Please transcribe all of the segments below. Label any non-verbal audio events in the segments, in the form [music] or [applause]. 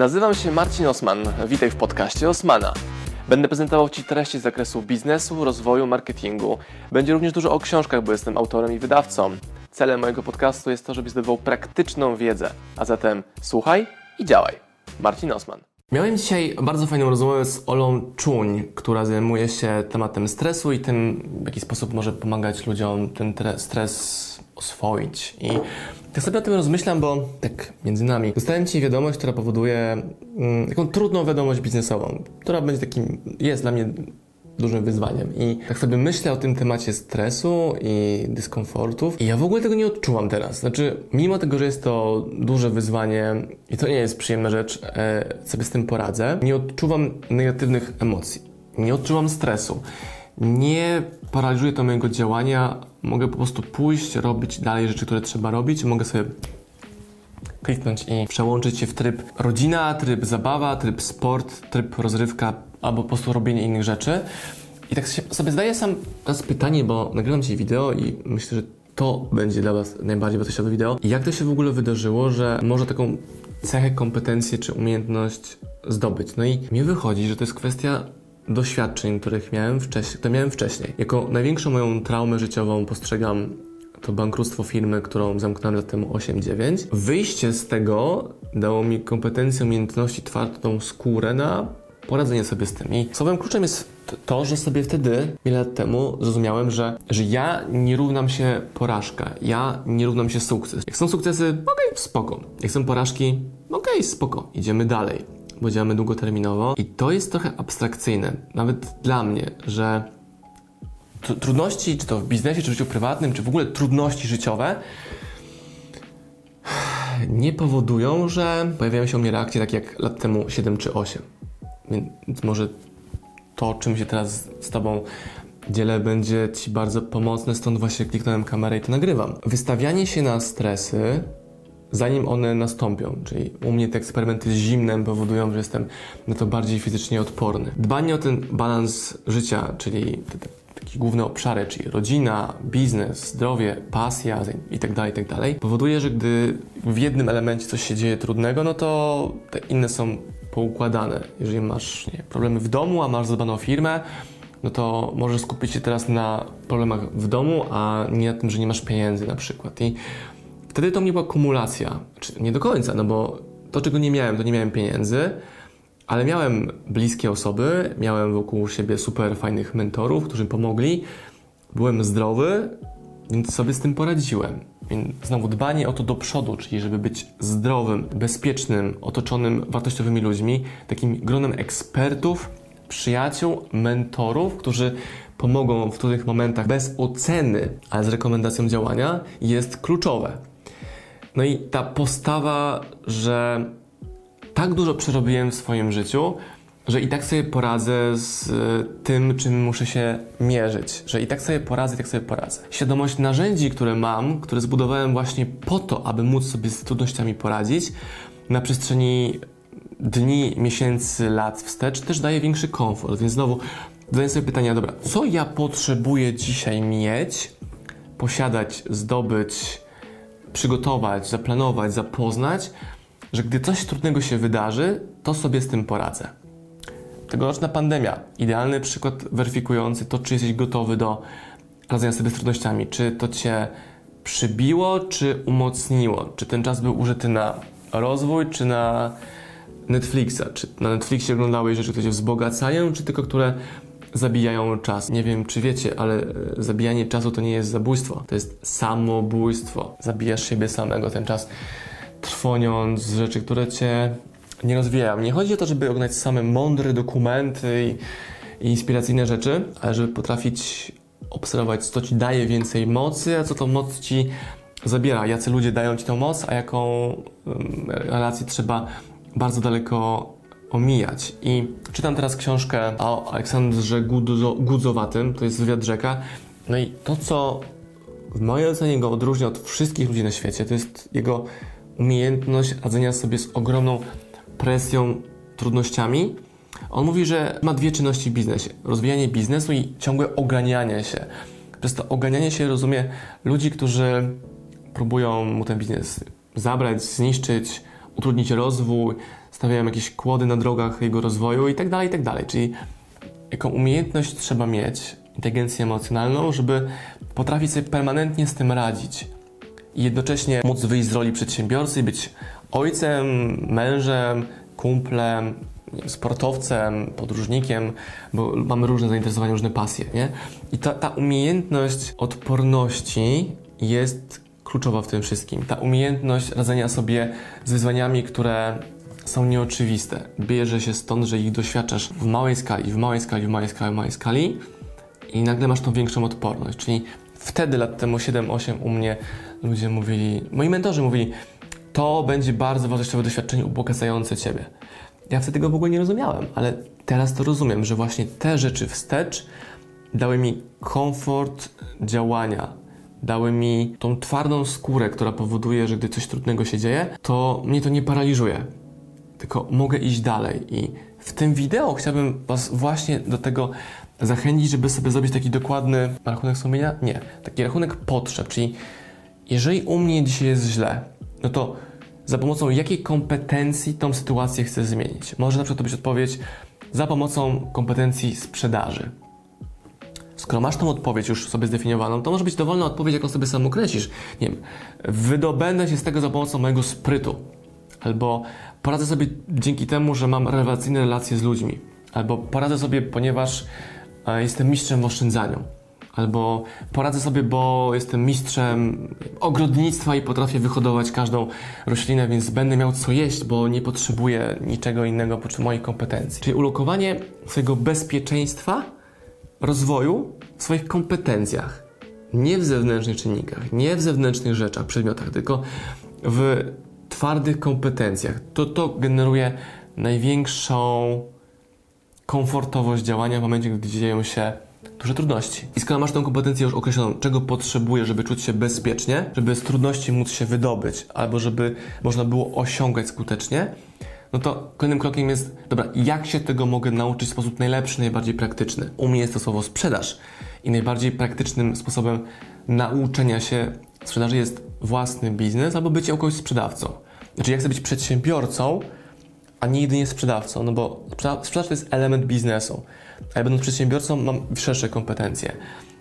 Nazywam się Marcin Osman. Witaj w podcaście Osmana. Będę prezentował Ci treści z zakresu biznesu, rozwoju, marketingu. Będzie również dużo o książkach, bo jestem autorem i wydawcą. Celem mojego podcastu jest to, żebyś zdobywał praktyczną wiedzę. A zatem słuchaj i działaj. Marcin Osman. Miałem dzisiaj bardzo fajną rozmowę z Olą Czuń, która zajmuje się tematem stresu i tym, w jaki sposób może pomagać ludziom ten stres oswoić. I tak sobie o tym rozmyślam, bo tak między nami dostałem Ci wiadomość, która powoduje mm, taką trudną wiadomość biznesową, która będzie takim, jest dla mnie dużym wyzwaniem. I tak sobie myślę o tym temacie stresu i dyskomfortów i ja w ogóle tego nie odczuwam teraz. Znaczy, mimo tego, że jest to duże wyzwanie i to nie jest przyjemna rzecz, e, sobie z tym poradzę, nie odczuwam negatywnych emocji. Nie odczuwam stresu. Nie paraliżuje to mojego działania. Mogę po prostu pójść, robić dalej rzeczy, które trzeba robić. Mogę sobie kliknąć i przełączyć się w tryb rodzina, tryb zabawa, tryb sport, tryb rozrywka albo po prostu robienie innych rzeczy. I tak sobie zdaję sam teraz pytanie, bo nagrywam dzisiaj wideo i myślę, że to będzie dla Was najbardziej wartościowe wideo. Jak to się w ogóle wydarzyło, że może taką cechę, kompetencję czy umiejętność zdobyć? No i mi wychodzi, że to jest kwestia doświadczeń, których miałem wcześniej, które miałem wcześniej. Jako największą moją traumę życiową postrzegam to bankructwo firmy, którą zamknąłem lat temu 8-9. Wyjście z tego dało mi kompetencję, umiejętności, twardą skórę na poradzenie sobie z tym. I słowem kluczem jest to, że sobie wtedy, wiele lat temu, zrozumiałem, że, że ja nie równam się porażka, ja nie równam się sukces. Jak są sukcesy, okej, okay, spoko. Jak są porażki, okej, okay, spoko, idziemy dalej bo działamy długoterminowo i to jest trochę abstrakcyjne, nawet dla mnie, że trudności, czy to w biznesie, czy w życiu prywatnym, czy w ogóle trudności życiowe [sighs] nie powodują, że pojawiają się u mnie reakcje takie jak lat temu 7 czy 8. Więc może to, czym się teraz z Tobą dzielę, będzie Ci bardzo pomocne, stąd właśnie kliknąłem kamerę i to nagrywam. Wystawianie się na stresy zanim one nastąpią. Czyli u mnie te eksperymenty z zimnem powodują, że jestem na to bardziej fizycznie odporny. Dbanie o ten balans życia, czyli te, te, takie główne obszary, czyli rodzina, biznes, zdrowie, pasja itd., tak itd., tak powoduje, że gdy w jednym elemencie coś się dzieje trudnego, no to te inne są poukładane. Jeżeli masz nie, problemy w domu, a masz zadbaną firmę, no to możesz skupić się teraz na problemach w domu, a nie na tym, że nie masz pieniędzy na przykład. I Wtedy to mnie była kumulacja. Nie do końca, no bo to, czego nie miałem, to nie miałem pieniędzy, ale miałem bliskie osoby, miałem wokół siebie super fajnych mentorów, którzy pomogli. Byłem zdrowy, więc sobie z tym poradziłem. Więc znowu dbanie o to do przodu, czyli żeby być zdrowym, bezpiecznym, otoczonym wartościowymi ludźmi, takim gronem ekspertów, przyjaciół, mentorów, którzy pomogą w trudnych momentach bez oceny, ale z rekomendacją działania, jest kluczowe. No i ta postawa, że tak dużo przerobiłem w swoim życiu, że i tak sobie poradzę z tym, czym muszę się mierzyć, że i tak sobie poradzę, i tak sobie poradzę. Świadomość narzędzi, które mam, które zbudowałem właśnie po to, aby móc sobie z trudnościami poradzić, na przestrzeni dni, miesięcy, lat wstecz też daje większy komfort. Więc znowu zadaję sobie pytania, dobra, co ja potrzebuję dzisiaj mieć, posiadać, zdobyć, przygotować, zaplanować, zapoznać, że gdy coś trudnego się wydarzy, to sobie z tym poradzę. Tegoroczna pandemia, idealny przykład weryfikujący to, czy jesteś gotowy do radzenia sobie z trudnościami, czy to cię przybiło, czy umocniło, czy ten czas był użyty na rozwój, czy na Netflixa, czy na Netflixie oglądałeś rzeczy, które cię wzbogacają, czy tylko które zabijają czas. Nie wiem, czy wiecie, ale e, zabijanie czasu to nie jest zabójstwo, to jest samobójstwo. Zabijasz siebie samego ten czas, trwoniąc rzeczy, które cię nie rozwijają. Nie chodzi o to, żeby oglądać same mądre dokumenty i, i inspiracyjne rzeczy, ale żeby potrafić obserwować, co ci daje więcej mocy, a co tą moc ci zabiera. Jacy ludzie dają ci tą moc, a jaką relację trzeba bardzo daleko omijać. I czytam teraz książkę o Aleksandrze Gudzo, Gudzowatym, to jest wywiad rzeka. No i to, co w mojej ocenie go odróżnia od wszystkich ludzi na świecie, to jest jego umiejętność radzenia sobie z ogromną presją, trudnościami. On mówi, że ma dwie czynności w biznesie: rozwijanie biznesu i ciągłe oganianie się. Przez to oganianie się rozumie ludzi, którzy próbują mu ten biznes zabrać, zniszczyć, utrudnić rozwój, stawiałem jakieś kłody na drogach jego rozwoju i tak dalej, i tak dalej. Czyli jaką umiejętność trzeba mieć, inteligencję emocjonalną, żeby potrafić sobie permanentnie z tym radzić i jednocześnie móc wyjść z roli przedsiębiorcy i być ojcem, mężem, kumplem, sportowcem, podróżnikiem, bo mamy różne zainteresowania, różne pasje, nie? I ta, ta umiejętność odporności jest kluczowa w tym wszystkim. Ta umiejętność radzenia sobie z wyzwaniami, które są nieoczywiste. Bierze się stąd, że ich doświadczasz w małej skali, w małej skali, w małej skali, w małej skali i nagle masz tą większą odporność. Czyli wtedy, lat temu 7-8 u mnie ludzie mówili, moi mentorzy mówili, to będzie bardzo wartościowe doświadczenie ubogacające Ciebie. Ja wtedy tego w ogóle nie rozumiałem, ale teraz to rozumiem, że właśnie te rzeczy wstecz dały mi komfort działania, dały mi tą twardą skórę, która powoduje, że gdy coś trudnego się dzieje, to mnie to nie paraliżuje, tylko mogę iść dalej. I w tym wideo chciałbym Was właśnie do tego zachęcić, żeby sobie zrobić taki dokładny rachunek sumienia? Nie, taki rachunek potrzeb, czyli jeżeli u mnie dzisiaj jest źle, no to za pomocą jakiej kompetencji tą sytuację chcę zmienić? Może na przykład to być odpowiedź za pomocą kompetencji sprzedaży. Skoro masz tą odpowiedź już sobie zdefiniowaną, to może być dowolna odpowiedź, jaką sobie sam określisz. Nie wiem, wydobędę się z tego za pomocą mojego sprytu. Albo poradzę sobie dzięki temu, że mam rewelacyjne relacje z ludźmi. Albo poradzę sobie, ponieważ e, jestem mistrzem w oszczędzaniu albo poradzę sobie, bo jestem mistrzem ogrodnictwa i potrafię wyhodować każdą roślinę, więc będę miał co jeść, bo nie potrzebuję niczego innego oprócz moich kompetencji. Czyli ulokowanie swojego bezpieczeństwa, rozwoju w swoich kompetencjach. Nie w zewnętrznych czynnikach, nie w zewnętrznych rzeczach, przedmiotach, tylko w twardych kompetencjach. To to generuje największą komfortowość działania w momencie, gdy dzieją się duże trudności. I skoro masz tę kompetencję już określoną, czego potrzebujesz, żeby czuć się bezpiecznie, żeby z trudności móc się wydobyć, albo żeby można było osiągać skutecznie, no to kolejnym krokiem jest, dobra, jak się tego mogę nauczyć w sposób najlepszy, najbardziej praktyczny? U mnie jest to słowo sprzedaż i najbardziej praktycznym sposobem nauczenia się sprzedaży jest własny biznes albo bycie kogoś sprzedawcą. Znaczy, jak chcę być przedsiębiorcą, a nie jedynie sprzedawcą, no bo sprzedaż to jest element biznesu a ja będąc przedsiębiorcą mam szersze kompetencje.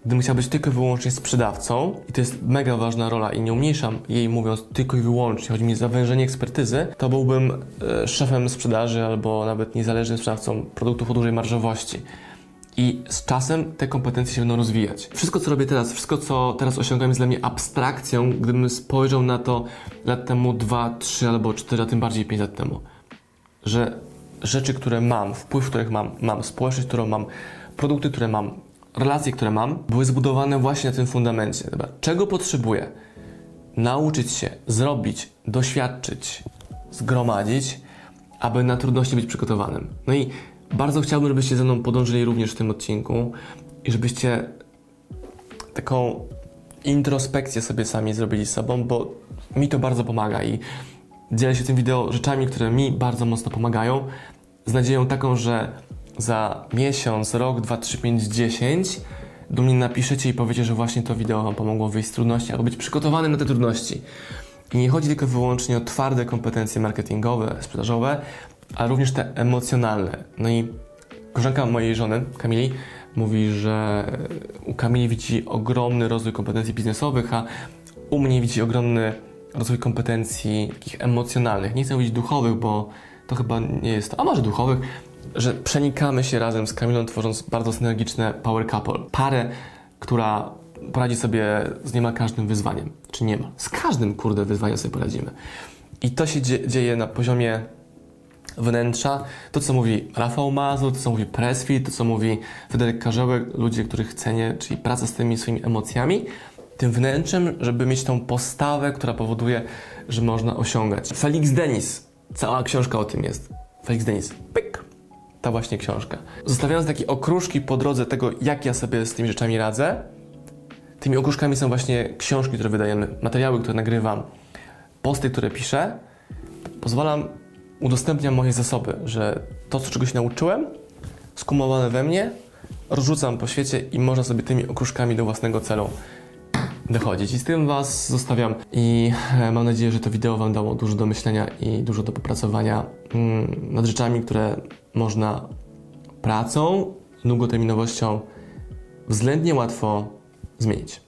Gdybym chciał być tylko i wyłącznie sprzedawcą, i to jest mega ważna rola i nie umniejszam jej mówiąc tylko i wyłącznie, chodzi mi o zawężenie ekspertyzy, to byłbym e, szefem sprzedaży albo nawet niezależnym sprzedawcą produktów o dużej marżowości. I z czasem te kompetencje się będą rozwijać. Wszystko, co robię teraz, wszystko, co teraz osiągam, jest dla mnie abstrakcją, gdybym spojrzał na to lat temu 2, 3 albo 4, a tym bardziej 5 lat temu. Że rzeczy, które mam, wpływ, których mam, mam, społeczność, którą mam, produkty, które mam, relacje, które mam, były zbudowane właśnie na tym fundamencie. Dobra, czego potrzebuję? Nauczyć się, zrobić, doświadczyć, zgromadzić, aby na trudności być przygotowanym. No i bardzo chciałbym, żebyście ze mną podążyli również w tym odcinku i żebyście taką introspekcję sobie sami zrobili z sobą, bo mi to bardzo pomaga i dzielę się tym wideo rzeczami, które mi bardzo mocno pomagają, z nadzieją taką, że za miesiąc, rok, dwa, trzy, pięć, dziesięć do mnie napiszecie i powiecie, że właśnie to wideo Wam pomogło wyjść z trudności albo być przygotowanym na te trudności. I nie chodzi tylko wyłącznie o twarde kompetencje marketingowe, sprzedażowe, ale również te emocjonalne. No i koleżanka mojej żony, Kamili, mówi, że u Kamili widzi ogromny rozwój kompetencji biznesowych, a u mnie widzi ogromny rozwój kompetencji takich emocjonalnych. Nie chcę mówić duchowych, bo to chyba nie jest a może duchowych, że przenikamy się razem z Kamilą, tworząc bardzo synergiczne power couple. Parę, która poradzi sobie z niemal każdym wyzwaniem. Czy nie ma? Z każdym, kurde, wyzwaniem sobie poradzimy. I to się dzieje na poziomie wnętrza. To, co mówi Rafał Mazur, to, co mówi Pressfield, to, co mówi Fryderyk Karzełek, ludzie, których cenię, czyli praca z tymi swoimi emocjami, tym wnętrzem, żeby mieć tą postawę, która powoduje, że można osiągać. Felix Denis, cała książka o tym jest. Felix Denis, pyk, ta właśnie książka. Zostawiając takie okruszki po drodze tego, jak ja sobie z tymi rzeczami radzę, tymi okruszkami są właśnie książki, które wydajemy, materiały, które nagrywam, posty, które piszę. Pozwalam, udostępniam moje zasoby, że to, czego się nauczyłem, skumulowane we mnie, rozrzucam po świecie i można sobie tymi okruszkami do własnego celu dochodzić. I z tym Was zostawiam i e, mam nadzieję, że to wideo Wam dało dużo do myślenia i dużo do popracowania mm, nad rzeczami, które można pracą, długoterminowością względnie łatwo zmienić.